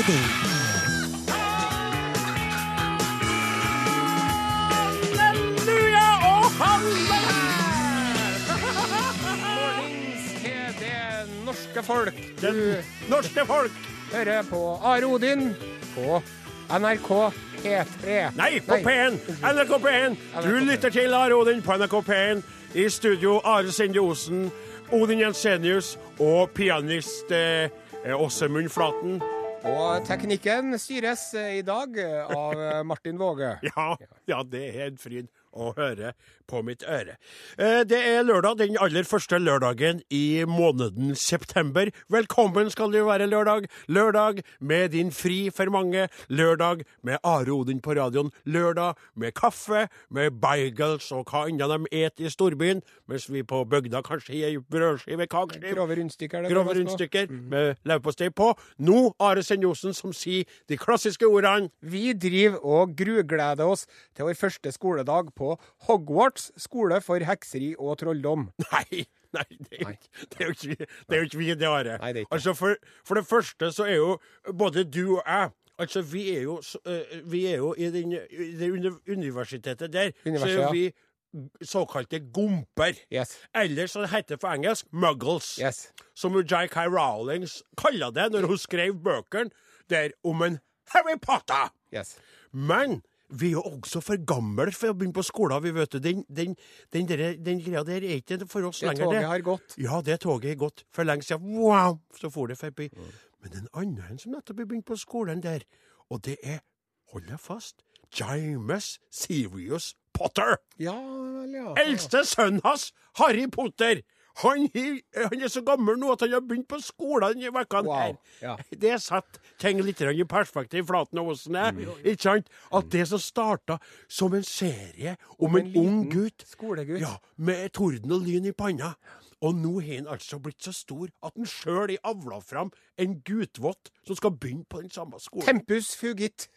Odin. Halleluja og halleluja! Mornings til det norske folk. Den Norske folk! hører på Are Odin på NRK P3. Nei, på P1! NRK P1! Du lytter til Are Odin på NRK P1. I studio Are Sinde Osen, Odin Jensenius og pianist eh, Åsemund Flaten. Og teknikken styres eh, i dag eh, av eh, Martin Våge. Ja, ja, det er en fryd å høre på mitt øre. Eh, Det er lørdag, den aller første lørdagen i måneden september. Velkommen skal du være lørdag. Lørdag med din fri for mange. Lørdag med Are Odin på radioen. Lørdag med kaffe, med bagels og hva enn de et i storbyen. Mens vi på bygda kanskje gir brødskive, kakeskive. Grove rundstykker. Grove rundstykker med leverpostei på. Nå Are Senjosen som sier de klassiske ordene. Vi driver og grugleder oss til vår første skoledag på Hogwarts skole for hekseri og trolldom. Nei, nei, det er jo ikke, det er jo ikke, det er jo ikke vi, det. Nei, det. Altså, for, for det første så er jo både du og jeg Altså, vi er jo, vi er jo i, den, i det universitetet der, Universet, så er vi såkalte gomper. Yes. Eller som det heter på engelsk, muggles. Yes. Som J.K. Rowlings kaller det når hun skrev bøkene der om en Harry Potter. Yes. Men vi er jo også for gamle for å begynne på skolen. Vi vet det. Den, den, den, der, den greia der er ikke for oss Det lenger. toget har gått. Ja, det toget har gått for lenge siden. Wow, så for det forbi. Men en annen som nettopp har begynt på skolen der, og det er, hold deg fast, James Sirius Potter. Ja vel, ja. Eldste sønnen hans, Harry Potter. Han, han er så gammel nå at han har begynt på skolen denne uka Wow, ja. Det setter ting litt i perspektiv, Flaten og Åsen. er. Ikke sant? At det som starta som en serie om, en en, ung gutt skolegutt. Ja, med torden og lyn i panna. Og nå har han altså blitt så stor at han sjøl er avla fram en gutvott som skal begynne på den samme skolen. Tempus fugit.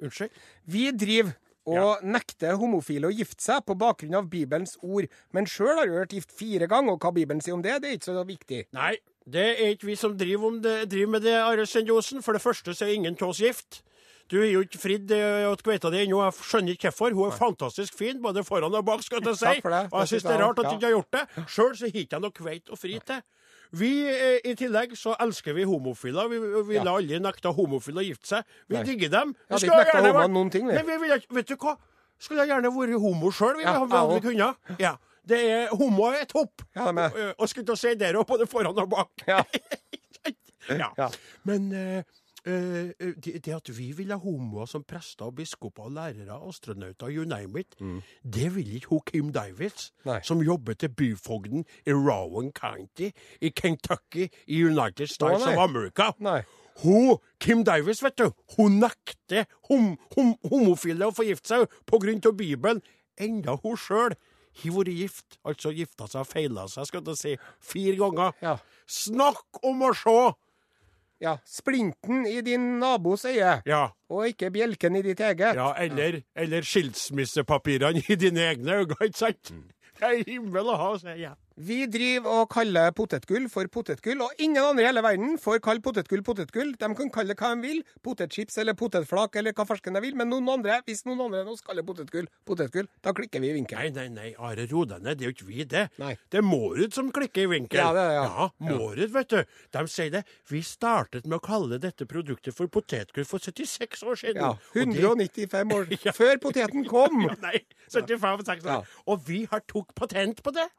Unnskyld? Vi driver og nekter homofile å gifte seg på bakgrunn av Bibelens ord. Men sjøl har du vært gift fire ganger, og hva Bibelen sier om det, det er ikke så viktig. Nei, det er ikke vi som driver, om det, driver med det, Are Sendiosen. For det første så er ingen av oss gift. Du er jo ikke fridd til kveita di ennå, jeg skjønner ikke hvorfor. Hun er fantastisk fin, både foran og bak, skal jeg si. Og jeg syns det er rart at hun ikke har gjort det. Sjøl så har ikke jeg noe kveit å fri til. Vi, eh, I tillegg så elsker vi homofile. Vi vi Ja. aldri nekta homofile å gifte seg. Vi Nei. digger dem. Vi ja, skulle nekta gjerne vært- noen ting, vi. Men vi ville ikke Vet du hva? Skulle jeg gjerne vært homo sjøl, vi. Ja, hadde vi også. kunnet. Ja. Det er, homo er topp. Ja, de er. Og, og skulle til å si det òg, både foran og bak. Ja. Ja. Men eh, eh, det, det at vi vil ha homoer som prester og biskoper og lærere, astronauter, you name it, det vil ikke hun Kim Davids, Mm. Nei. som jobber til byfogden i Rowan County i Kentucky i United States nei. of America. Nei. Hun, Kim Davis, vet du, hun nekter hom, hom, homofile å få gifte seg av Bibelen, enda hun sjøl har vært gift, altså gifta seg og feila seg, skal jeg si, fire ganger. Ja. Snakk om å se! Ja. Splinten i din nabos øye, Ja, og ikke bjelken i ditt eget. ja eller, eller skilsmissepapirene i dine egne øyne, ikke sant? Det er himmel å ha, sier jeg. Vi driver og kaller potetgull for potetgull, og ingen andre i hele verden får kalle potetgull potetgull. De kan kalle det hva de vil, potetchips eller potetflak eller hva farsken de vil, men noen andre, hvis noen andre enn oss kaller potetgull potetgull, da klikker vi i vinkel. Nei, nei, nei, Are Rodane, det er jo ikke vi, det. Nei. Det er Mårud som klikker i vinkel. Ja, det er ja. ja. Mårud, vet du. De sier det. Vi startet med å kalle dette produktet for potetgull for 76 år siden. Ja, 195 år Ja. før poteten kom. Ja, nei, 75-6 år. Ja. Og vi har tok patent på det.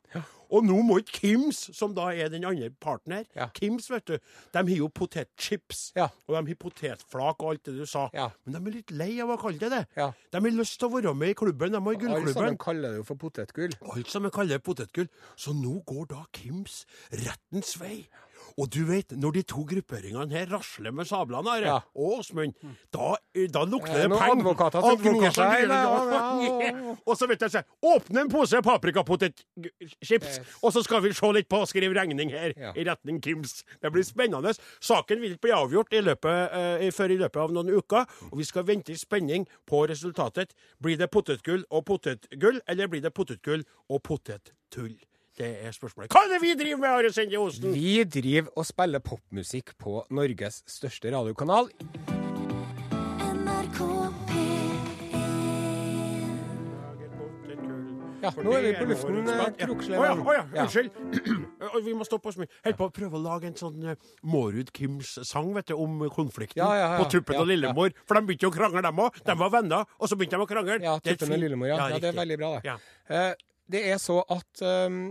Og nå må ikke Kims, som da er den andre parten her Ja. Kims, vet du, de har jo potetchips. Ja. Og de har potetflak og alt det du sa. Ja. Men de er litt lei av å kalle det det. De har lyst til å være med i klubben. De har i gullklubben. sammen kaller det jo for potetgull. Alt som de kaller potetgull. Så nå går da Kims rettens vei. Og du vet, når de to grupperingene her rasler med sablene, Are, Ja. og Åsmund, da, da lukter Eh, det penger. advokater som gnir seg, Og så vet jeg så, Åpne en pose paprikapotetchips, og så skal vi se litt på og skrive regning her, Ja. i retning Kims. Det blir spennende. Saken vil ikke bli avgjort i løpet, uh, før i løpet av noen uker, og vi skal vente i spenning på resultatet. Blir det potetgull og potetgull, eller blir det potetgull og potettull? Det er spørsmålet. Hva er det vi driver med, Are Sende Osen? Vi driver og spiller popmusikk på Norges største radiokanal. NRK P1 Ja, nå er vi på luften, eh, Kroksleven. Å ja, unnskyld. Vi må stoppe oss mye. Helt på å prøve å lage en sånn uh, Mårud Kims sang vet du, om konflikten Ja, ja, ja. på Tuppen Ja, og Lillemor. For de begynte jo å krangle, dem òg. De var venner, og så begynte de å krangle. Ja, Det Tuppen og Lillemor. Ja. ja, det er veldig bra, det. Ja. Eh, det er så at um,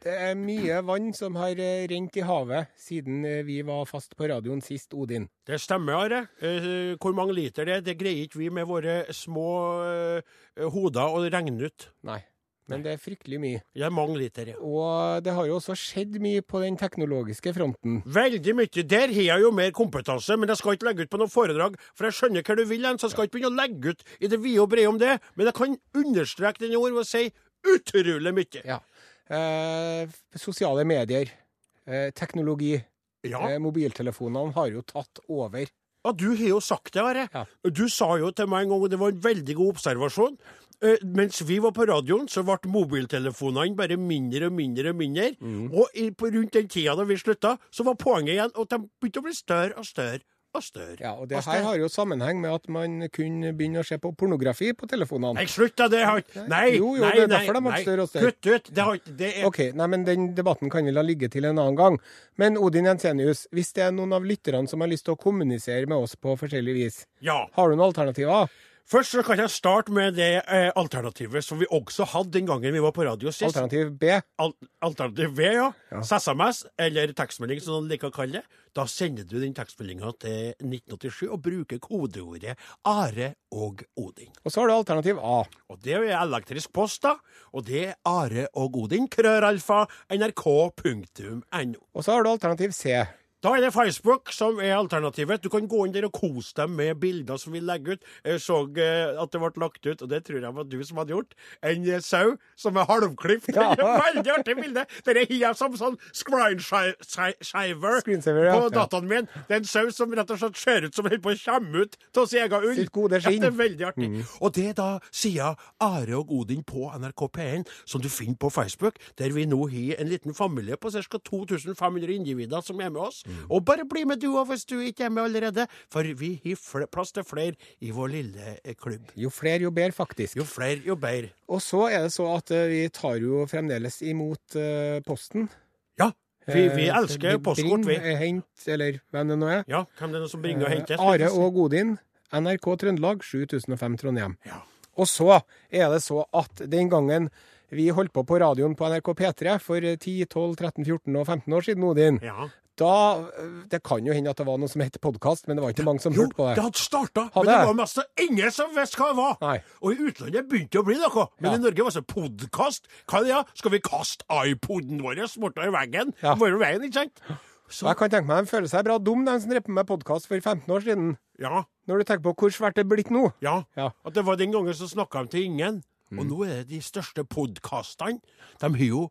det er mye vann som har eh, rent i havet siden eh, vi var fast på radioen sist, Odin. Det stemmer, Are. Eh, hvor mange liter det er, det greier ikke vi med våre små hoder å regne ut. Nei. Men det er fryktelig mye. Det er mange liter, ja. Og det har jo også skjedd mye på den teknologiske fronten. Veldig mye. Der har jeg jo mer kompetanse, men jeg skal ikke legge ut på noe foredrag, for jeg skjønner hva du vil, hen, så jeg skal ikke begynne å legge ut i det vide og brede om det. Men jeg kan understreke denne ord ved å si utrolig mye. Ja. Eh, sosiale medier, eh, teknologi, Ja. eh, mobiltelefonene har jo tatt over. Ja, du har jo sagt det, Are. Ja. Du sa jo til meg en gang, og det var en veldig god observasjon, eh, mens vi var på radioen, så ble mobiltelefonene bare mindre og mindre og mindre. Mm. Og rundt den tida da vi slutta, så var poenget igjen at de begynte å bli større og større og større. Ja, og det og her har jo sammenheng med at man kunne begynne å se på pornografi på telefonene. Nei, slutt da, det har ikke Nei, Jo, jo, nei, det er nei, de ble større og større. Kutt ut! Det, har ikke, det er OK, nei, men den debatten kan vi la ligge til en annen gang. Men Odin Jensenius, hvis det er noen av lytterne som har lyst til å kommunisere med oss på forskjellig vis, Ja. har du noen alternativer? Først så kan jeg starte med det eh, alternativet som vi også hadde den gangen vi var på radio sist. Alternativ B? Al alternativ V, ja. SMS, eller tekstmelding som noen liker å kalle det. Da sender du den tekstmeldinga til 1987 og bruker kodeordet Are og Odin. Og så har du alternativ A. Og det er elektrisk post, da. Og det er Are og Odin, krøralfa, nrk.no. Og så har du alternativ C. Da er det Facebook som er alternativet. Du kan gå inn der og kose deg med bilder som vi legger ut. Jeg så eh, at det ble lagt ut, og det tror jeg var du som hadde gjort, en eh, sau som er halvklipt. Ja. Veldig artig bilde. Det er jeg som sånn screensaver ja. på dataen min. Det er en sau som rett og slett ser ut som holder på å komme ut av sin egen ull. Ja, det er veldig artig. Og det er da sida Are og Odin på NRK P1, som du finner på Facebook, der vi nå har en liten familie på ca. 2500 individer som er med oss. Og bare bli med du òg, hvis du ikke er med allerede, for vi har plass til flere i vår lille eh, klubb. Jo flere, jo bedre, faktisk. Jo flere, jo bedre. Og så er det så at eh, vi tar jo fremdeles imot uh, posten. Ja, vi, vi Eh, elsker bring, postkort, vi. eh, Hent, eller hvem det nå er. Ja, hvem det er som bringer og henter? Eh, Are og Godin, NRK Trøndelag, 7005 Trondheim. Ja. Og så er det så at den gangen vi holdt på på radioen på NRK P3 for 10, 12, 13, 14 og 15 år siden, Odin, Ja. Da Det kan jo hende at det var noe som het podkast, men det var ikke mange som Jo, hørte på det Jo, det. hadde starta, men det det? var mest ingen som visste hva det var. Nei. Og i utlandet begynte det å bli noe. Men Ja. i Norge var det podkast. Hva er det? da? Skal vi kaste iPoden vår bortover veggen? Ja. Vår veien, ikke sant? Så, Jeg kan tenke meg De føler seg bra dum, de som drev på med podkast for 15 år siden. ja, Når du tenker på hvor svært det er blitt nå. ja. Ja. At det var den gangen så snakka de til ingen. Mm. Og nå er det de største podkastene. De har jo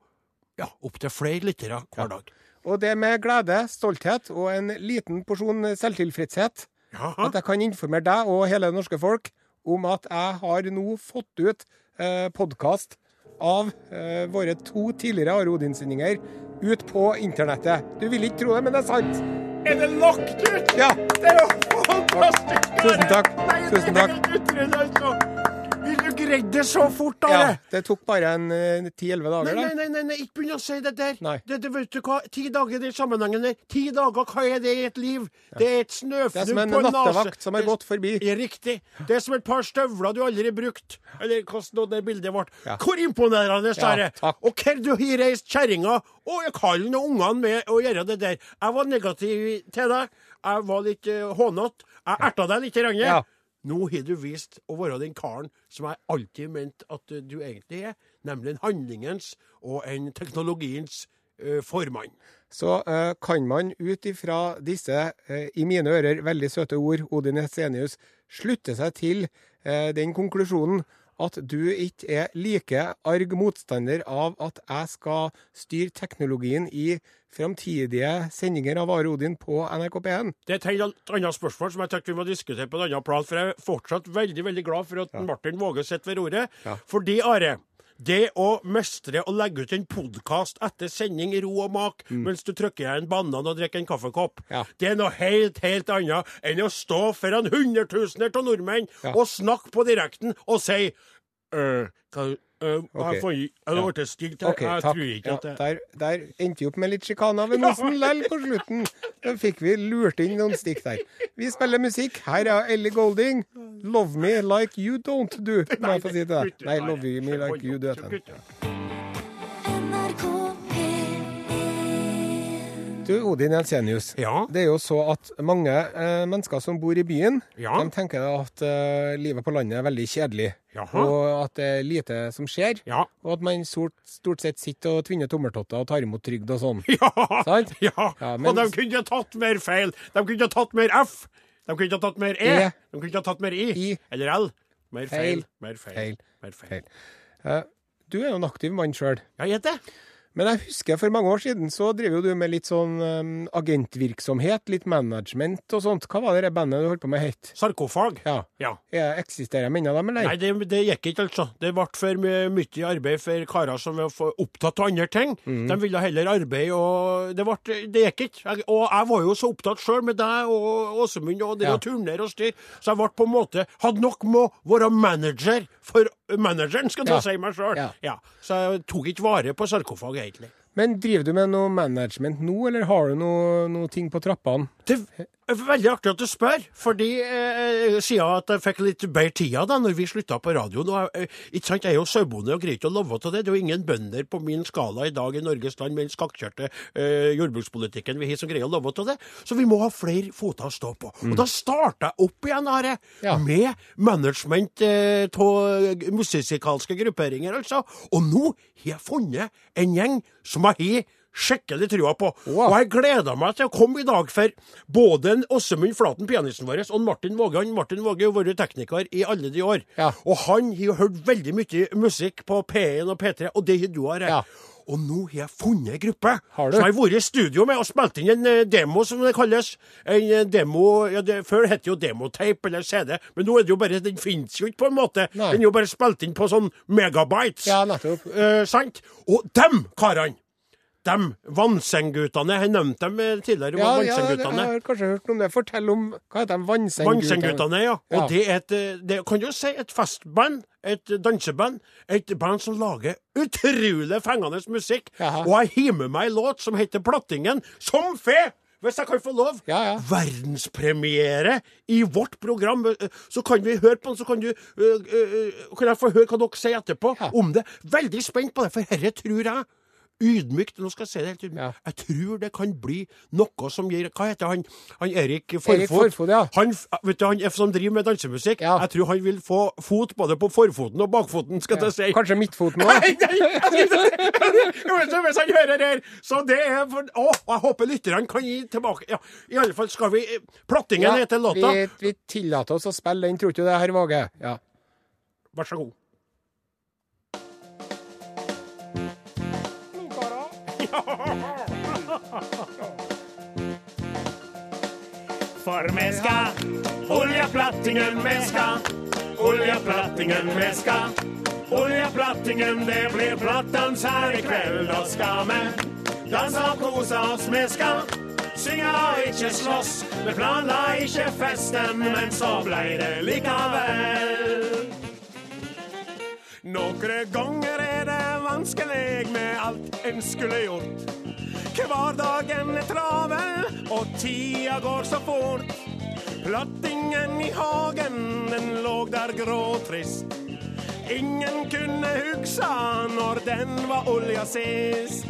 ja, opptil flere lyttere hver dag. Og det med glede, stolthet og en liten porsjon selvtilfredshet Jaha. at jeg kan informere deg og hele det norske folk om at jeg har nå fått ut eh, podkast av eh, våre to tidligere Are Odin-sendinger ut på internettet. Du vil ikke tro det, men det er sant. Er det nok, ut? Ja. Det er jo fantastisk! Tusen takk. Nei, Tusen takk. Du greide det så fort, da. ja. det. Tok bare en eh, 10-11 Nei, dager, nei, nei, nei, nei, ikke begynn å si det der. Nei. Det, det, vet du hva? Ti dager i sammenhengen der. Ti dager, hva er det i et liv? Det er et Det er som en på nattevakt som har gått forbi. Er riktig. Det er som et par støvler du aldri har brukt. Eller hvordan det bildet ble. Ja. Hvor imponerende Ja, er det? takk. Og hvor du har reist kjerringa og kaller nå ungene med å gjøre det der. Jeg var negativ til deg. Jeg var litt uh, hånete. Jeg erta deg litt. Range. Ja. Nå har du vist å være den karen som jeg alltid ment at uh, du egentlig er, nemlig en handlingens og en teknologiens uh, formann. Så uh, kan man ut ifra disse, uh, i mine ører, veldig søte ord, Odin Esenius, slutte seg til eh, den konklusjonen at du ikke er like arg motstander av at jeg skal styre teknologien i framtidige sendinger av Are Odin på NRK P1. Det er et helt annet spørsmål som jeg tenkte vi må diskutere på en annen plan. For jeg er fortsatt veldig veldig glad for at Martin våger å sitte ved roret. Ja. Fordi, Are, Det å mestre å legge ut en podkast etter sending i ro og mak mens du trykker deg en banan og drikker en kaffekopp, Mm. Ja. det er noe helt, helt annet enn å stå foran hundretusener av nordmenn Ja. og snakke på direkten og si «Øh, hva, øh, jeg Ja. blitt her. OK, jeg takk. tror ikke Ja, at det der, der endte vi opp med litt sjikane av en Osen lell på slutten. Da fikk vi lurt inn noen stikk der. Vi spiller musikk. Her er Ellie Golding. 'Love Me Like You Don't Do'. Må jeg få si deg. Nei, 'Love Me Like You Do'. Du, Odin Jensenius. Ja. Det er jo så at mange eh, mennesker som bor i byen, Ja. de tenker at eh, livet på landet er veldig kjedelig. Jaha. Og at det er lite som skjer. Ja. Og at man stort, stort sett sitter og tvinner tommeltotter og tar imot trygd og sånn. Ja, Sant? ja. Men- og de kunne tatt mer feil. De kunne tatt mer F. De kunne tatt mer E. E. De kunne tatt mer I. I. Eller L. Mer feil. Feil. Mer feil. Feil. Mer feil. Feil. Uh, du er jo en aktiv mann sjøl. Ja, gjett det. Men jeg husker for mange år siden så driver jo du med litt sånn um, agentvirksomhet, litt management og sånt. Hva var det det bandet du holdt på med het? Sarkofag. Ja. Ja. Jeg Eksisterer jeg ennå, dem, eller? Nei, det, det gikk ikke, altså. Det ble for mye arbeid for karer som var opptatt av andre ting. Mm. De ville heller arbeide, og det, ble, det gikk ikke. Jeg, og jeg var jo så opptatt sjøl med deg og Åsemund og det Ja. å turnere og styre, så jeg ble på en måte Hadde nok med å være manager for manageren, skal ta Ja. si meg sjøl. Ja. Ja. Så jeg tok ikke vare på sarkofag, egentlig. Men driver du med noe management nå, eller har du noe, noe ting på trappene? Det er veldig artig at du spør, fordi eh, siden at jeg fikk litt bedre tida da når vi slutta på radioen og jeg, eh, ikke sant, Jeg er jo sauebonde og greier ikke å love av det. Det er jo ingen bønder på min skala i dag i Norges land med den skakkjørte eh, jordbrukspolitikken vi har som greier å love av det. Så vi må ha flere foter å stå på. Og da starta jeg opp igjen, Are, Ja. med management av musikalske grupperinger, altså. Og nå har jeg funnet en gjeng som jeg har skikkelig trua på. Wow. Og jeg gleder meg til å komme i dag for både en Åsemund Flaten, pianisten vår, og Martin Våge. Han Martin Våge har vært tekniker i alle de år. Ja. Og han har hørt veldig mye musikk på P1 og P3, og det har du, Are. Ja. Og nå har jeg funnet ei gruppe Har som har vært i studio med og spilt inn en eh, demo, som det kalles. En eh, demo ja, det, Før het det jo demotape eller CD, men nå er det jo bare Den fins jo ikke, på en måte. Nei. Den er jo bare spilt inn på sånn megabytes. Ja, nettopp. Eh, sant? Og dem karene! Dem Vannsengguttene. Jeg nevnte dem eh, tidligere. Ja, ja, jeg har kanskje hørt noe om det. Fortell om Hva heter de? Vannsengguttene? Vannsengguttene, ja. Ja. Og det er et eh, det kan jo si et festband, et danseband, et band som lager utrolig fengende musikk. Jaha. Og jeg har med meg en låt som heter Plattingen, som fe! Hvis jeg kan få lov. Ja, ja. Verdenspremiere i vårt program. Eh, Så kan vi høre på den, så kan du uh, uh, Kan jeg få høre hva dere sier etterpå Ja. om det. Veldig spent på det, for herre tror jeg Ydmykt, nå skal jeg si det helt ydmykt. Ja. Jeg tror det kan bli noe som gir Hva heter han? Han Erik Forfot. Erik Forfot, ja. Han, vet du, han som driver med dansemusikk. Ja. Jeg tror han vil få fot både på forfoten og bakfoten, skal jeg si. Kanskje midtfoten Nei, òg? nei, Vet du, Hvis han hører her Så det er for Å, jeg håper lytterne kan gi tilbake Ja, i alle fall skal vi Plattingen heter låta. vi, vi tillater oss å spille den, tror du det, herr Våge? Ja. Vær så god. For vi skal oljeplattingen vi skal Oljeplattingen vi skal Oljeplattingen, det blir plattdans her i kveld. Da skal vi danse og kose oss. Vi skal synge og ikke slåss. Vi planla ikke festen, men så blei det likevel. Noen ganger er det vanskelig med alt en skulle gjort. Hverdagen er travel, og tida går så fort. Plattingen i hagen, den lå der grå og trist. Ingen kunne hugsa når den var olja sist.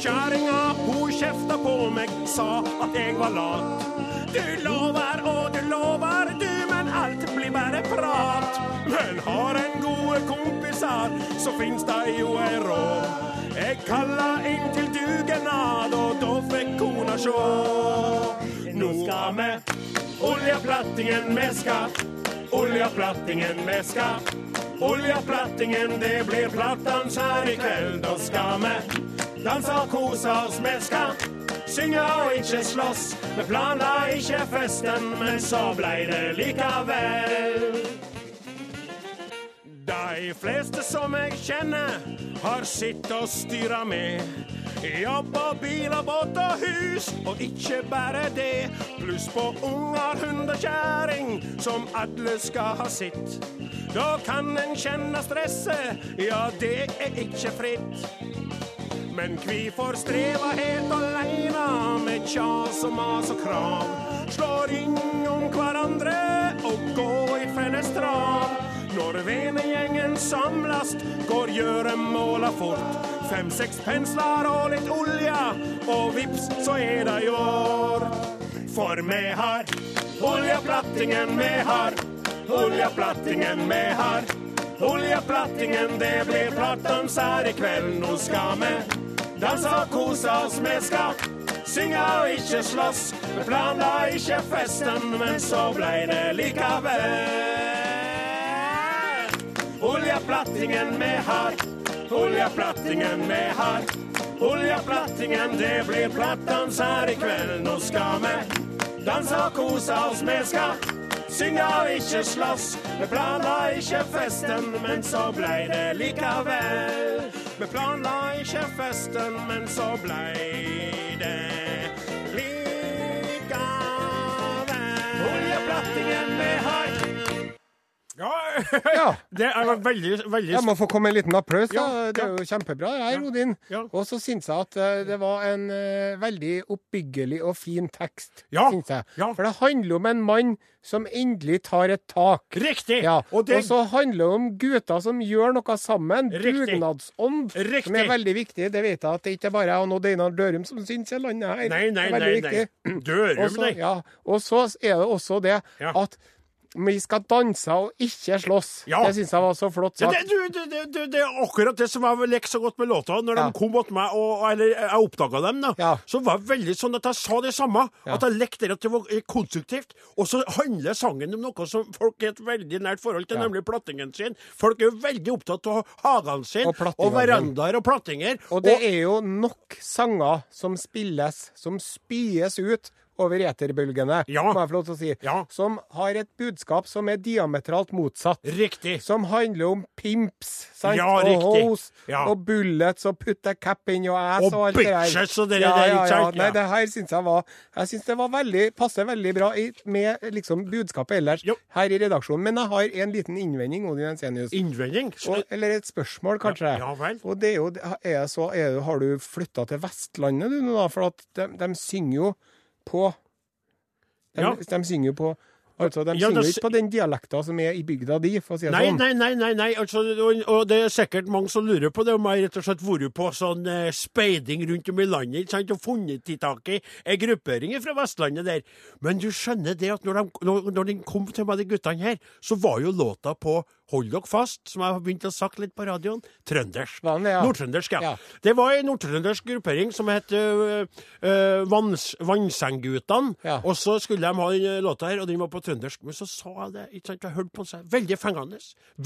Kjerringa, hun kjefta på meg, sa at jeg var lat. Du lover og du lover, du, men alt blir bare prat. Men har en gode kompiser, så finnes det jo ei råd. Jeg kalla inn til dugnad, og da fikk kona sjå. Nå skal vi oljeplattingen me skal, oljeplattingen me skal. Oljeplattingen, det blir plattans her i kveld, da skal vi danse og kose oss, me skal synge og ikke slåss. Vi planla ikke festen, men så blei det likevel. De fleste som jeg kjenner, har sitt å styre med. Jobb og bil og båt og hus, og ikke bare det. Pluss på unger, hund og kjerring, som alle skal ha sitt. Da kan en kjenne stresset, ja, det er ikke fritt. Men kvifor streva helt aleine med kjas og mas og krav? Slå ring om hverandre og gå i felles trav. Når venegjengen samlast, går gjøremåla fort. Fem-seks pensler og litt olje, og vips, så er det i år. For me har oljeplattingen me har, oljeplattingen me har. Oljeplattingen, det blir plattdans her i kveld. Nå skal vi danse og kose oss, me skal synge og ikke slåss. Me planla ikke festen, men så blei det likevel. Oljeplattingen vi har, oljeplattingen vi har. Oljeplattingen, det blir plattdans her i kveld. Nå skal vi danse og kose oss, vi skal synge og ikke slåss. Vi planla ikke festen, men så blei det likevel. Vi planla ikke festen, men så blei det likevel. Oljeplattingen vi har. Ja, Ja. det er veldig, veldig Jeg må få komme en liten applaus. Ja. Det er jo kjempebra. jeg Ja. Odin. Ja. Og så syns jeg at eh, det var en uh, veldig oppbyggelig og fin tekst. Ja. Jeg. Ja. For det handler om en mann som endelig tar et tak. Riktig. Ja, Og det Og så handler det om gutter som gjør noe sammen. Riktig. Dugnadsånd. Riktig. Som er veldig viktig. Det vet jeg at det ikke er bare jeg og Odd Einar Dørum som syns i landet her. Nei, nei, det er nei. veldig nei. viktig. Dørum, nei. ja, og så er det også det at vi skal danse og ikke slåss. Ja. Det syns jeg var så flott Ja, sagt. det, det, det, det, det er akkurat det som jeg likte så godt med låta. Når Ja. de kom mot meg, og, eller jeg oppdaga dem, da, Ja. så var det veldig sånn at jeg sa det samme. Ja. At jeg lekte det at det var konstruktivt. Og så handler sangen om noe som folk har et veldig nært forhold til, Ja. nemlig plattingen sin. Folk er jo veldig opptatt av hagene sine, Og og verandaer og plattinger. Og det er jo nok sanger som spilles, som spyes ut over eterbølgene, Ja. må jeg få lov til å si, Ja. som har et budskap som er diametralt motsatt. Riktig. Som handler om pimps sant? Ja, og riktig. hose Ja. og bullets og put a cap in your ass Og og, alt det der. og det ja, der, ja, ikke sant? Nei, det her syns jeg var Jeg synes det var veldig, passer veldig bra i, med liksom budskapet ellers Jo. her i redaksjonen. Men jeg har en liten innvending, Odin Ensenius. Innvending. Og, eller et spørsmål, kanskje. Ja, ja vel. Og det er jo, er så, er Har du flytta til Vestlandet du nå, da? For at de, de synger jo på De, Ja. de synger jo på Altså, de Ja, synger ikke på den dialekta som er i bygda di, for å si det Nei, sånn. nei, nei, nei, nei. Altså, og, og det er sikkert mange som lurer på det, om jeg rett og slett vært på sånn eh, speiding rundt om i landet ikke sant, og funnet i tak i ei gruppering fra Vestlandet der. Men du skjønner det at når de, når, når de kom til meg, de guttene her, så var jo låta på Hold dere fast, som jeg har begynt å sagt litt på radioen, trøndersk. Den det, ja? Nordtrøndersk, ja. Ja. Det var ei nordtrøndersk gruppering som het uh, Vanns, Vannsengguttene. Ja. Og så skulle de ha den låta her, og den var på trøndersk. Men så sa jeg det, ikke sant, jeg hørte på seg. Veldig fengende.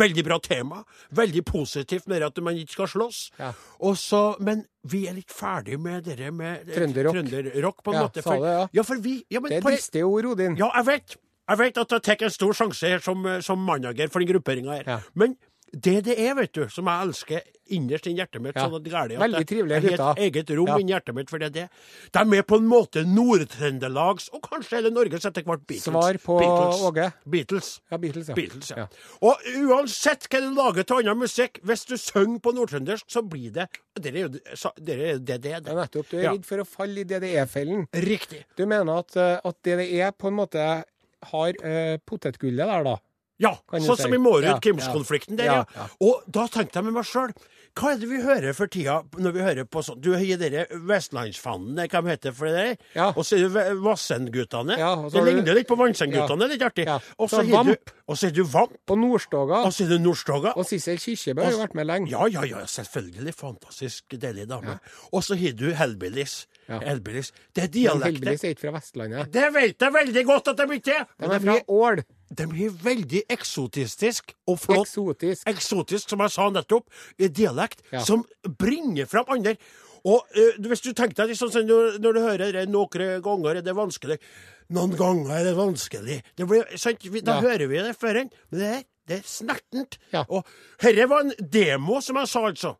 Veldig bra tema. Veldig positivt med at man ikke skal slåss. Ja. Og så, men vi er litt ferdig med dere med eh, Trønderrock. trønderrock, på en Ja, måte. sa det, ja. ja, for vi ja, men Det er dristige ord, Odin. ja, jeg vet. Jeg vet at jeg tar en stor sjanse her som, som manager for den grupperinga her. Ja. Men det det er, vet du, som jeg elsker innerst inni hjertet mitt Ja. sånn at gærlig at Veldig trivelige gutter. et eget rom Ja. inni hjertet mitt for det er det. De er på en måte Nord-Trøndelags, og kanskje hele Norges etter hvert Beatles. Svar på Beatles. Åge. Beatles. Ja, Beatles, ja. Beatles, ja. Og uansett hva du lager til annen musikk, hvis du synger på nordtrøndersk, så blir det Det er jo det det er det. det, Ja, nettopp. Du er redd for å falle i DDE-fellen. Riktig. Du mener at, eh, at DDE på en måte har uh, potetgullet der, da? Ja, sånn som i Ja, Mårud-Kims-konflikten der, ja. ja. Og da tenkte jeg med meg sjøl, hva er det vi hører for tida når vi hører på sånn Du har dere Vestlandsfanden, hva de heter for det der? Ja. Og så er det Vassendgutane. Ja, det ligner du- litt på Vannsendguttene, Ja. litt artig. Og Så har du Og så er du Vamp. Og Nordstoga. Og så er du Nordstoga. Og Sissel Kyrkjebø har jo vært med lenge. Ja, ja, ja, selvfølgelig. Fantastisk deilig dame. Og så har du Hellbillies. Ja. Elbilis. Det er Men Elbilis er ikke fra Vestlandet. Det vet jeg veldig godt at de ikke er. De er fra Ål. de er veldig eksotistisk og flott Eksotisk. eksotisk, som jeg sa nettopp, i dialekt, Ja. som bringer fram andre. Og uh, hvis du tenker deg liksom, sånn, når, når du hører det noen ganger er det vanskelig Noen ganger er det vanskelig. Det blir, sant? Vi, da Ja. hører vi det før en. Men det er, Det er snertent. Ja. Og herre var en demo, som jeg sa, altså.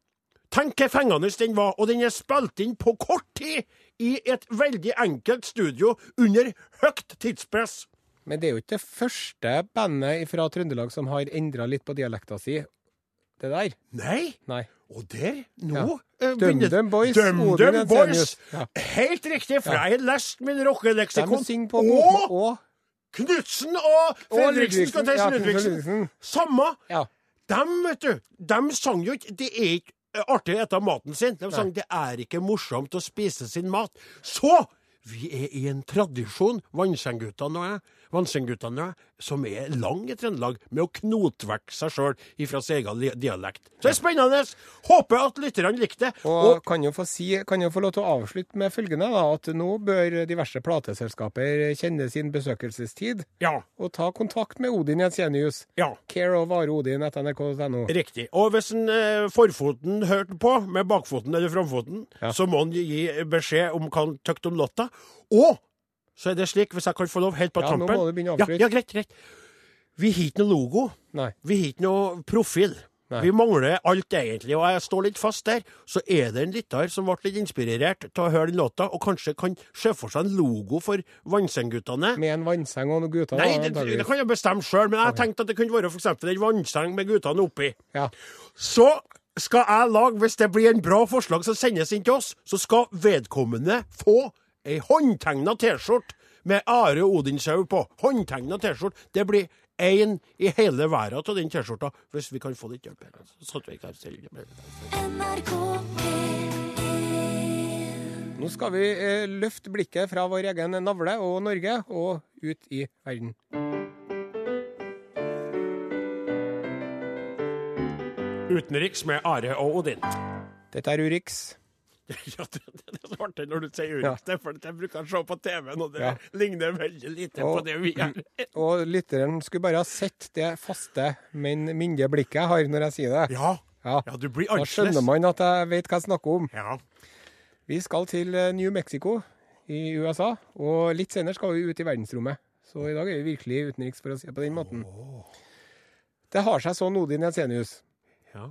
Tenk hvor fengende den var, og den er spilt inn på kort tid i et veldig enkelt studio under høyt tidspress. Men det er jo ikke det første bandet fra Trøndelag som har endra litt på dialekta si. Det der. Nei, Nei. og der nå Ja. eh, DumDum Boys, Dum Dum Boys. Ja. Helt riktig, for Ja. jeg har lest min rockeleksikon. Og og Knutsen og Fredriksen skal til Ludvigsen. Ludvigsen. Samme. Ja. Dem, vet du, dem sang jo ikke Det er ikke artig å ete maten sin. De sang det er ikke morsomt å spise sin mat. Så vi er i en tradisjon, Vannsengguttene og jeg, Vannsengguttene og jeg, som er lang i Trøndelag, med å knote seg sjøl ifra sin egen dialekt. Så det er spennende. Håper at lytterne likte det. Og kan jo, få si, kan jo få lov til å avslutte med følgende, da, at nå bør diverse plateselskaper kjenne sin besøkelsestid ja, og ta kontakt med Odin Jensenius. ja. Care of Are Odin etter nrk.no. Riktig. Og hvis en eh, forfoten hørte på, med bakfoten eller framfoten, Ja. så må han gi beskjed om hva han tykte om låta. Og så er det slik, hvis jeg kan få lov helt på Ja, nå må du begynne å ja, ja, greit, greit. Vi har ikke noe logo. Nei. Vi har ikke noe profil. Nei. Vi mangler alt, egentlig, og jeg står litt fast der. Så er det en lytter som ble litt inspirert til å høre den låta, og kanskje kan se for seg en logo for Vannsengguttene. Med en vannseng og noen gutter. Nei, det, det kan jeg bestemme sjøl, men jeg tenkte at det kunne være f.eks. en vannseng med guttene oppi. Ja. Så skal jeg lage, hvis det blir en bra forslag som sendes inn til oss, så skal vedkommende få ei håndtegna T-skjorte med Are Odinshaug på. Håndtegna T-skjorte. Det blir én i hele verden av den T-skjorta, hvis vi kan få litt hjelp. her. Så at vi ikke selge selv. NRK Nå skal vi eh, løfte blikket fra vår egen navle og Norge og ut i verden. Utenriks med Are og Odin. Dette er Urix. Ja, det, det, er så artig når du sier. Urix. Det fordi jeg bruker å se på TV-en, og det ligner veldig lite på det vi gjør. Og lytteren skulle bare ha sett det faste, men myndige blikket jeg har når jeg sier det. Ja. Ja. ja, du blir Da skjønner man at jeg vet hva jeg snakker om. Ja. Vi skal til eh, New Mexico i USA, og litt senere skal vi ut i verdensrommet. Så i dag er vi virkelig utenriks, for å si det på den måten. Det har seg sånn, Odin Jensenius, ja.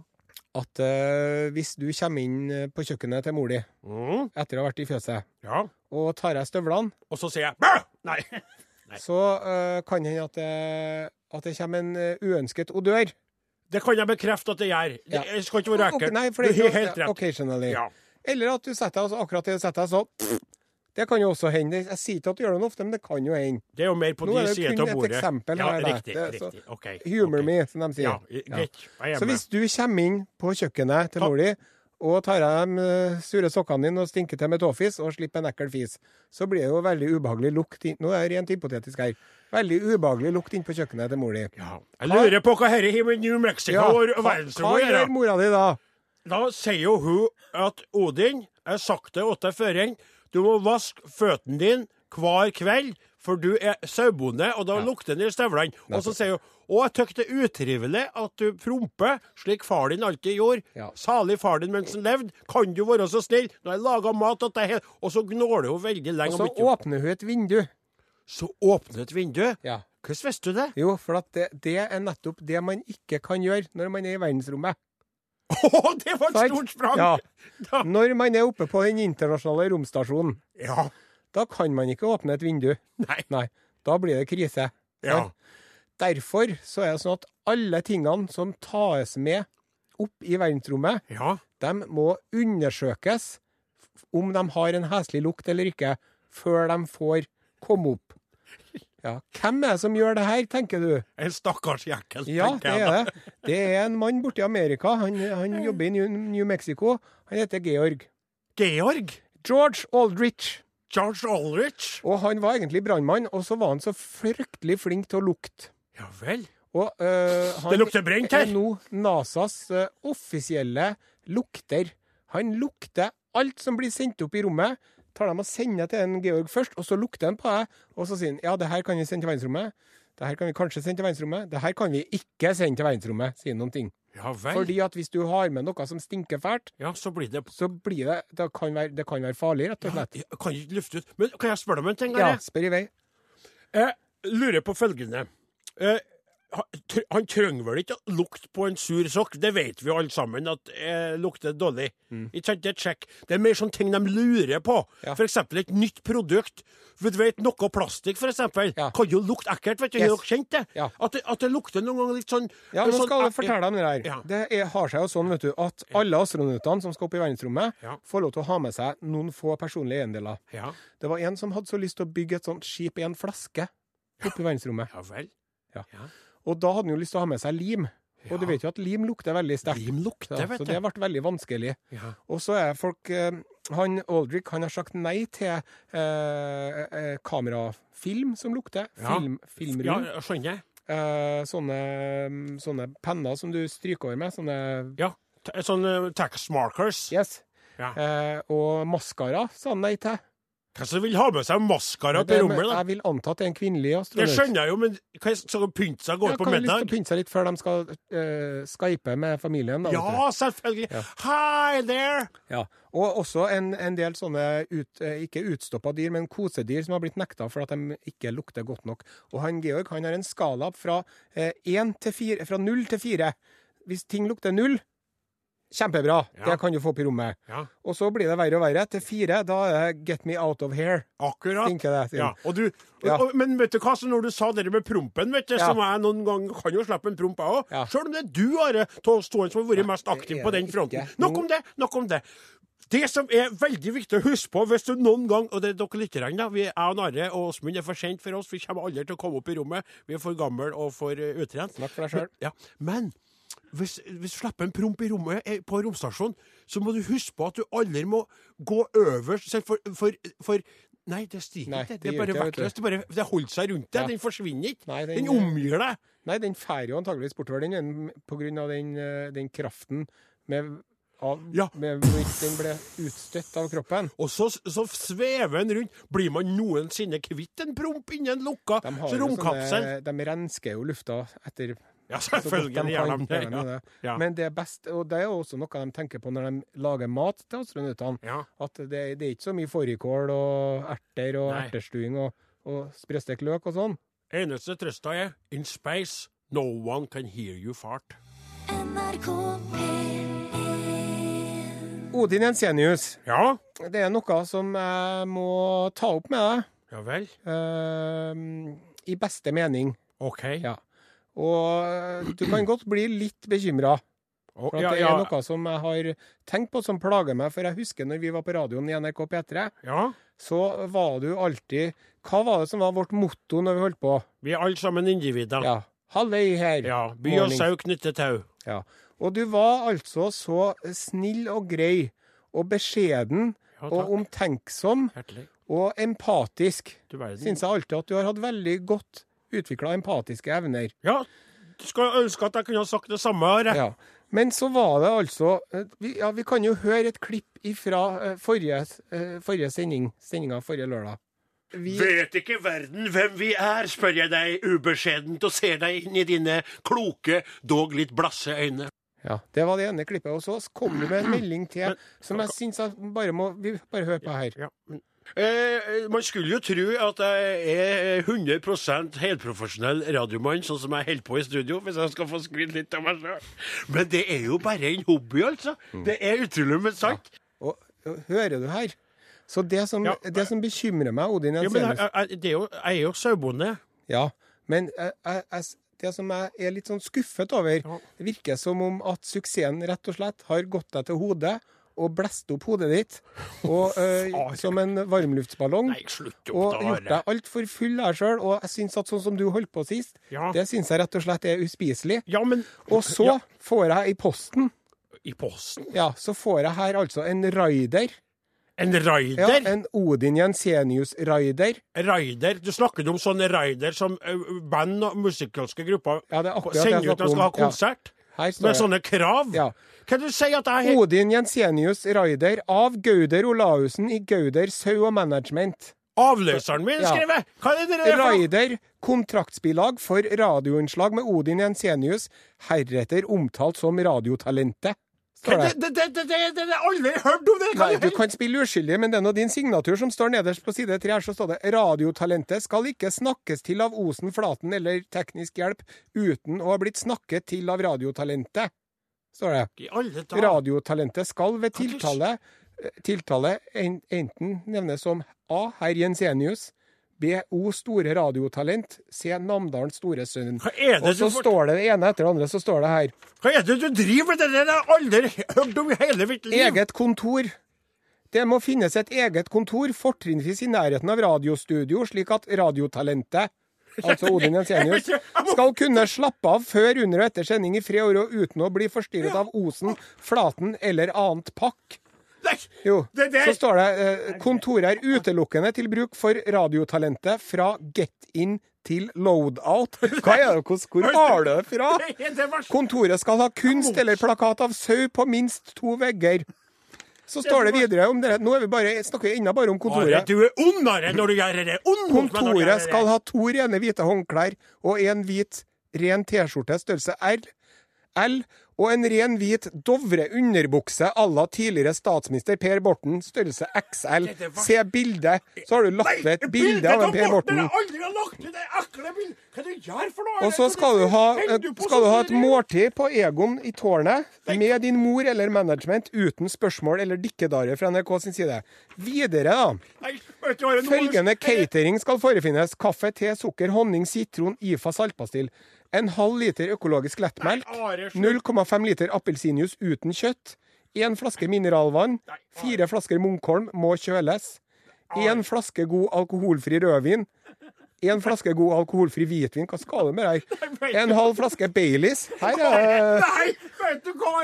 At eh, hvis du kommer inn eh, på kjøkkenet til mor di Mm. etter å ha vært i fjøset, ja. og tar av støvlene, Og så sier jeg Bæ! Nei. Så eh, kan det hende at, det- at det kommer en eh, uønsket odør. Det kan jeg bekrefte at det gjør. Det Ja. jeg skal ikke være Ok, ekkelt. Nei, for det er har ikke helt rett. occasionally. Ja. Eller at du setter deg, og så akkurat det du setter deg, så Det kan jo også hende. Jeg sier ikke at du gjør det ofte, men det kan jo hende. Det er jo mer på Nå er det kun et eksempel ja, her. Riktig. Det er så- riktig. OK. Humor okay. me, som de sier. Ja, greit. Er Så hvis du kommer inn på kjøkkenet til mor di og tar av de eh, sure sokkene dine og stinker til med tåfis og slipper en ekkel fis, så blir det jo veldig ubehagelig lukt inn. Nå er det rent hypotetisk her. Veldig ubehagelig lukt inn på kjøkkenet til mor di. Ja. Jeg lurer på hva dette har med New Mexico Ja, og hva, gjøre. hva gjør mora di da? Da sier jo hun at Odin, jeg har sagt det åt deg før, du må vaske føttene dine hver kveld, for du er sauebonde, og da lukter det i støvlene. Og så sier hun og jeg tykker det er utrivelig at du promper, slik far din alltid gjorde. Ja. Salig far din mens han levde. Kan du være så snill? Nå har jeg laga mat til deg, og så gnåler hun veldig lenge. Og så åpner hun et vindu. så åpner et vindu. Ja. Hvordan visste du det? Jo, for at det, det er nettopp det man ikke kan gjøre når man er i verdensrommet. Å, det var et stort sprang! Ja. Når man er oppe på den internasjonale romstasjonen, ja. da kan man ikke åpne et vindu. Nei. Nei, da blir det krise. Ja. Derfor så er det sånn at alle tingene som tas med opp i verdensrommet, Ja. de må undersøkes om de har en heslig lukt eller ikke, før de får komme opp. Ja, Hvem er det som gjør det her, tenker du? En stakkars jekkel, Ja, tenker det jeg er da. det. Det er en mann borte i Amerika. Han, han jobber i New, New Mexico. Han heter Georg. Georg. George Aldrich. George Aldrich? Og han var egentlig brannmann, og så var han så fryktelig flink til å lukte. Ja vel. Og øh, han Det lukter brent her. er nå NASAs øh, offisielle lukter. Han lukter alt som blir sendt opp i rommet. Tar dem og sender til en Georg først, og så lukter han på deg, Og så sier han ja, det her kan vi sende til verdensrommet. Det her kan vi kanskje sende til verdensrommet. Det her kan vi ikke sende til verdensrommet, sier noen ting. Ja vel. Fordi at hvis du har med noe som stinker fælt, Ja, så blir det så blir det Det kan være, det kan være farlig, rett og ja, slett. Jeg kan ikke lufte ut. Men kan jeg spørre deg om en ting? Ja, spør i vei. Jeg lurer på følgende. Eh, han, trenger vel ikke å lukte på en sur sokk, det vet vi alle sammen at eh, lukter dårlig. Ikke sant, det er check. Det er mer sånne ting de lurer på. Mm. Ja. Eksempel et nytt produkt. For du vet, Noe plastikk for eksempel, Ja. kan jo lukte ekkelt. vet du, Yes. Dere kjent det? Ja. At det? At det lukter noen ganger litt sånn Ja, nå sånn, skal jeg fortelle deg om det der. Ja. Det er, har seg jo sånn vet du, at alle astronautene som skal opp i verdensrommet, Ja. får lov til å ha med seg noen få personlige eiendeler. Ja, Det var en som hadde så lyst til å bygge et sånt skip i en flaske oppe i verdensrommet. ja vel. Ja. Ja. Og da hadde han jo lyst til å ha med seg lim. Og du vet jo at lim lukter veldig sterkt. Lim lukter, Ja, vet så du. det ble veldig vanskelig. Ja. Og så er folk eh, Han Aldrich han har sagt nei til eh, eh, kamerafilm som lukter. Ja. Film, ja, filmrull. jeg skjønner. Eh, sånne, sånne penner som du stryker over med. Sånne Ja. Sånn uh, tax markers. Yes. Ja. Eh, og maskara sa han nei til. Hvem vil ha med seg maskara på rommet, da? Jeg vil anta at det er en kvinnelig astronaut. Det skjønner jeg jo, men hva skal de pynte seg og gå Ja, på kan ha lyst til å pynte seg litt før de skal uh, skype med familien. Da. Ja, selvfølgelig. Ja. Hi there! Ja, og også en, en del sånne ut, eh, ikke utstoppa dyr, men kosedyr som har blitt nekta for at de ikke lukter godt nok. Og han Georg han har en skala fra, en til 4, fra null til fire. Hvis ting lukter null, kjempebra. Ja. Det kan du få opp i rommet. Ja, Og så blir det verre og verre. Til fire, da er det 'get me out of here'. akkurat. Det. Ja, og du, og, men vet du hva, så når du sa det med prompen, vet du, som jeg noen gang kan jo slippe en promp, jeg òg. Sjøl om det er du, Are Tolstoen, som har vært mest aktiv på er den fronten. Nok om det! Nok om det. Det som er veldig viktig å huske på hvis du noen gang Og det er dere lytterne, da. Vi, jeg og Narre og Åsmund er for sent for oss. Vi kommer aldri til å komme opp i rommet. Vi er for gamle og for uh, utrent. Snakk for deg sjøl. Ja, men hvis, hvis du slipper en promp i rommet eh, på romstasjonen, så må du huske på at du aldri må gå øverst for, for, for Nei, det stiger ikke. det er bare vektløst. Det, det holder seg rundt deg. Ja. Den forsvinner ikke. Nei, Den den, omgir deg. Nei, den fer jo antageligvis bortover, den, på grunn av den, eh, den kraften med, av, Ja. med hvorvidt den ble utstøtt av kroppen. Og så, så svever den rundt. Blir man noensinne kvitt en promp innen lukka romkapsel? sånne, de rensker jo lufta etter Ja, selvfølgelig kan, gjør de det. Ja. det. Ja. Men det er best, og det er også noe de tenker på når de lager mat til astronautene. Ja. At det, det er ikke så mye fårikål og erter og Nei. ertestuing og, og sprøstekt løk og sånn. Eneste trøsta er in space, no one can hear you fart. NRK P1 Odin Jensenius, Ja, det er noe som jeg må ta opp med deg. ja vel. Uh, I beste mening. OK. Ja. Og du kan godt bli litt bekymra. For at ja, det er noe som jeg har tenkt på som plager meg. For jeg husker når vi var på radioen i NRK P3, ja. så var du alltid Hva var det som var vårt motto når vi holdt på? Vi er alle sammen individer. Ja. Hallei her. Ja, By og sau knytter tau. Ja. Og du var altså så snill og grei og beskjeden Ja, og omtenksom Hjertelig. og empatisk. Syns jeg alltid at du har hatt veldig godt utvikla empatiske evner. Ja, skulle ønske at jeg kunne ha sagt det samme. her. Ja. Men så var det altså eh, vi, ja, vi kan jo høre et klipp fra forrige, eh, forrige sending, sendinga forrige lørdag. Vi, Vet ikke verden hvem vi er, spør jeg deg ubeskjedent og ser deg inn i dine kloke, dog litt blasse øyne. ja, det var det ene klippet. Og så kom du med en melding til Men- som jeg syns jeg bare må Vi bare hører på her. Ja, men Eh, man skulle jo tro at jeg er 100% helprofesjonell radiomann, sånn som jeg holder på i studio, hvis jeg skal få skryte litt av meg sjøl. Men det er jo bare en hobby, altså. Mm. Det er utrolig, men sant. Og, og hører du her? Så det som, Ja. det som bekymrer meg, Odin Ja, men jeg, jeg, det er jo, jeg er jo sauebonde. Ja, men jeg, det som jeg er litt sånn skuffet over, Ja. det virker som om at suksessen rett og slett har gått deg til hodet og blåst opp hodet ditt og, eh, som en varmluftsballong. Nei, slutt Og opp, gjort da. deg altfor full her sjøl. Og jeg syns at sånn som du holdt på sist, Ja. det syns jeg rett og slett er uspiselig. Ja, men Og så Ja, får jeg i posten, I posten? ja, så får jeg her altså en raider. En Ja, en Odin Jensenius-raider. Raider? Du snakker om sånne raider som eh, band og musikalske grupper Ja, er sender ut når de skal ha konsert? Ja. Med sånne krav? Ja. Kan du si at jeg Odin Jensenius Raider av Gauder Olaussen i Gauder Sau og Management. Avløseren min Ja. skrevet? Hva er det er noe? Raider, kontraktsbilag for radioinnslag med Odin Jensenius, heretter omtalt som Radiotalentet, står Det, det. har jeg aldri hørt om! det Nei, kan du kan spille uskyldig, men det er nå din signatur som står nederst på side tre. Her så står det 'Radiotalentet skal ikke snakkes til av Osen, Flaten eller teknisk hjelp uten å ha blitt snakket til av Radiotalentet', står det. Radiotalentet skal ved tiltale, eh, tiltale enten nevnes som A. Herr Jensenius, B. O. Store radiotalent, C. Namdalens store sønn. Og så du står det det ene etter det andre, så står det her. Hva er det du driver med? Det har aldri hørt om i hele mitt liv! Eget kontor. Det må finnes et eget kontor, fortrinnsvis i nærheten av radiostudio, slik at radiotalentet Altså Odin Jensenius skal kunne slappe av før, under og etter sending i fred og uten å bli forstyrret av Osen, Flaten eller annet pakk. Nei, Jo, Det der- så står det eh, kontoret er utelukkende til bruk for radiotalentet fra get in til loadout. Hva er det, hvor, hvor har du det fra? Kontoret skal ha kunst eller plakat av sau på minst to vegger. Så står det videre om det. Nå er vi bare, snakker vi ennå bare om kontoret. du er ondere når du gjør det! Kontoret skal ha to rene hvite håndklær og en hvit ren T-skjorte størrelse R, L og en ren hvit Dovre underbukse à la tidligere statsminister Per Borten, størrelse XL. Se bildet. Så har du lagt ved et bilde av en Per Borten. Og så skal du ha, skal du ha et måltid på Egon i tårnet med din mor eller management uten spørsmål eller dikkedarer fra NRK sin side. Videre, da. Følgende catering skal forefinnes. Kaffe, te, sukker, honning, sitron, IFA saltpastill. En halv liter økologisk lettmelk. Nei, Are, slutt. 0,5 liter appelsinjuice uten kjøtt. Én flaske mineralvann. Fire flasker Munkholm må kjøles. Én flaske god alkoholfri rødvin. En flaske god alkoholfri hvitvin. Hva skal du med det? En halv flaske Baileys. Her er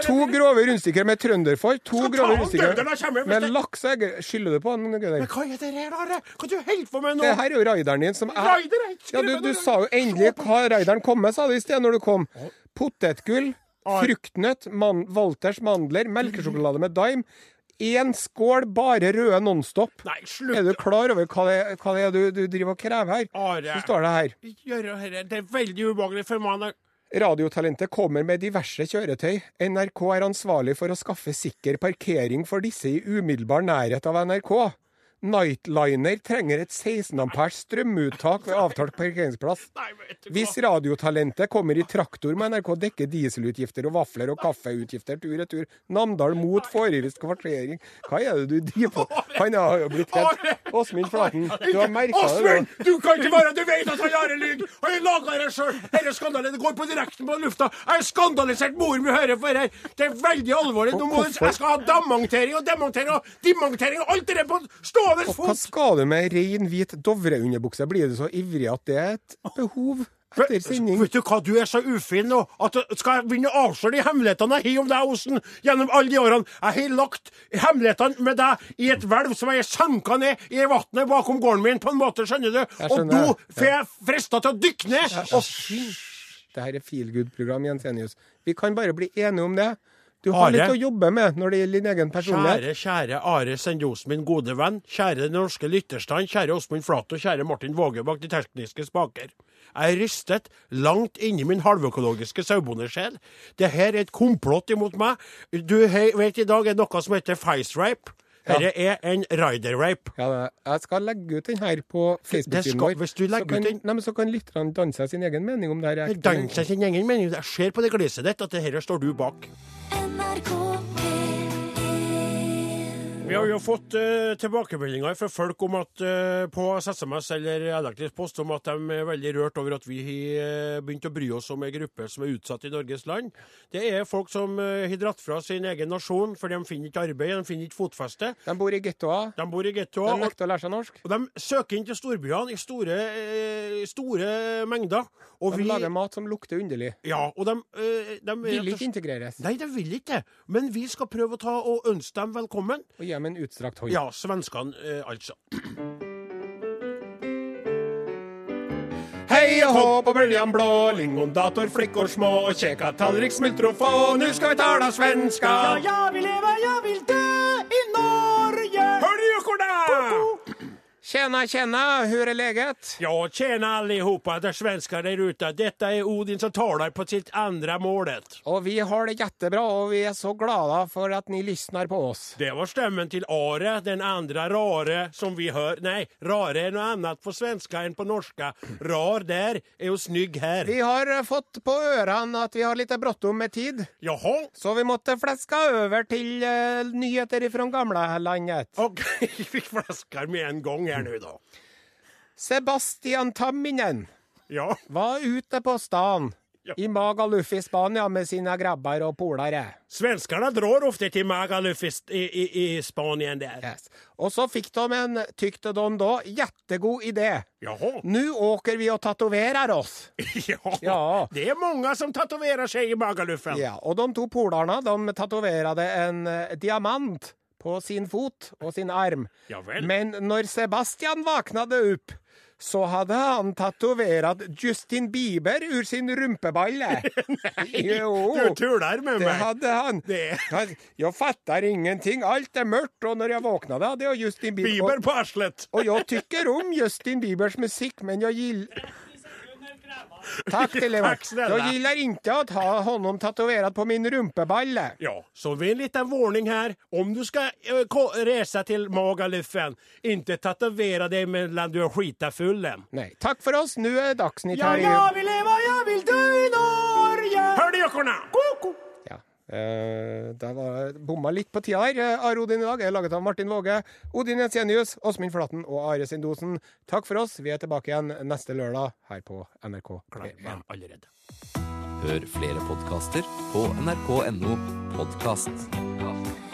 to grove rundstykker med trønderfor. To grove rundstykker med laks og. Skylder du på han? Men hva er det her, Are? Hva du holder på med nå? Det her er jo raideren din som er Ja, du, du sa jo endelig hva raideren kom med, sa du i sted når du kom. Potetgull, fruktnøtt, man, Walters mandler, melkesjokolade med dime. Én skål bare røde Nonstop. Nei, slutt. Er du klar over hva det, hva det er du, du driver og krever her? Are. Så står det her. Ikke gjør det er veldig ubehagelig for meg. Radiotalentet kommer med diverse kjøretøy. NRK er ansvarlig for å skaffe sikker parkering for disse i umiddelbar nærhet av NRK. Nightliner trenger et 16 ampers strømuttak ved avtalt parkeringsplass. Hvis Radiotalentet kommer i traktor, med NRK dekke dieselutgifter og vafler og kaffeutgifter tur-retur. Namdal mot foririsk kvartering. Hva er det du driver på? Han har jo blitt helt Åsmund Flaten, du har merka det, Åsmund, du. kan ikke være Du vet at han Are lyver! Han har laga det sjøl! Denne skandalen det går på direkten på lufta. Jeg har skandalisert mor min hører for her. Det er veldig alvorlig. Nå må, jeg skal ha demontering og demontering og demontering og alt det der på stående Og hva skal du med rein, hvit Dovre-underbukse? Blir du så ivrig at det er et behov etter sending? Vet du hva, du er så ufin nå at skal jeg begynne å avsløre de hemmelighetene jeg har om deg, Osen, gjennom alle de årene. Jeg har lagt hemmelighetene med deg i et hvelv som jeg har sanka ned i vannet bakom gården min, på en måte, skjønner du? Og nå får jeg frista til å dykke ned. Og Det her er feel good-program, Jensenius. Vi kan bare bli enige om det. Du har Are? litt å jobbe med når det gjelder din egen personlighet. Kjære, kjære Are Sendjos, min gode venn. Kjære den norske lytterstand. Kjære Åsmund Flato. Kjære Martin Våge bak de tekniske spaker. Jeg er rystet langt inni min halvøkologiske sauebondesjel. Dette er et komplott imot meg. Du vet i dag er noe som heter face-rape. Dette er en rider-rape. Ja, jeg skal legge ut den her på Facebook-siden vår. hvis du legger så kan, ut den- Nei, men så kan lytterne danne seg sin egen mening om det her. er eller sin egen mening. Jeg ser på det gliset ditt at det her står du bak. NRK. P1 Vi har jo fått uh, tilbakemeldinger fra folk om at, uh, på SMS eller elektrisk post om at de er veldig rørt over at vi har eh, begynt å bry oss om en gruppe som er utsatt i Norges land. Det er folk som eh, har dratt fra sin egen nasjon for de finner ikke arbeid, de finner ikke fotfeste. De bor i gettoer. De bor i De gettoer. og- nekter å lære seg norsk. Og de søker inn til storbyene i store, store mengder. Og De vi, lager mat som lukter underlig. ja, og de, de Vil ikke integreres. Nei, de vil ikke det. Men vi skal prøve å ta og ønske dem velkommen. Og gi dem en utstrakt hånd. Ja, svenskene, eh, altså. Hei og hå på bøljan blå, lingondator, flickor små, kjeka tallrik, smultro få, nu skal vi tala svenska. jeg vil leve, jeg vil dø Tjena, tjena, hur är läget? Ja, tjena allihopa där svenskar der ute. Detta är Odin som talar på sitt andra målet. Och vi har det jättebra och vi är så glada för att ni lyssnar på oss. Det var stämmen till Are, den andra rare som vi hör. Nej, rare är något annat på svenska än på norska. Rar där är jo snygg här. Vi har eh, fått på öran att vi har lite bråttom med tid, Jaha, så vi måste fläska över till eh, nyheter ifrån gamla landet. okej, vi flaskar med en gång här nu da. Sebastian Tamminen Ja, var ute på stan Ja. i Magaluf i Spania med sine grabber og polare. Svenskene drar ofte til Magaluf i, i, i Spanien der. Yes. Og så fikk de en, tykte de da, kjempegod idé. Jaha. Nå åker vi og tatoverer oss. Ja, Ja. det er mange som tatoverer seg i Magaluf Ja, og de to polerne de tatuerade en eh, diamant på sin fot og sin arm. Ja. Men når Sebastian vaknade opp, så hadde han tatovert Justin Bieber ur sin rumpeballe. jo, Du tuller med det hadde hade han. Det Jeg fatter jag fattar ingenting. Alt er mørkt, og når jeg våknet, hadde jag Justin Bieber. Bieber på arslet. Og jeg tykker om Justin Biebers musikk, men jeg gillar... Tack till er. Tack snälla. Jag gillar inte att ha honom tatuerad på min rumpeballe. Ja, så vi en liten varning här. Om du ska eh, resa till Magaluffen, inte tatuera dig medan du är skitafullen. Nej, tack för oss. Nu är Dagsnytt här i... vill leva, jag vill dö i Norge! Hör du, Jockorna? Koko! Ja. Eh, var bomma litt på tida her. Eh, Are Odin i dag er laget av Martin Våge, Odin Jensenius, Åsmund Flaten og Are Sindosen. Takk for oss. Vi er tilbake igjen neste lørdag her på NRK. Glem allerede. Hør flere podkaster på nrk.no podkast.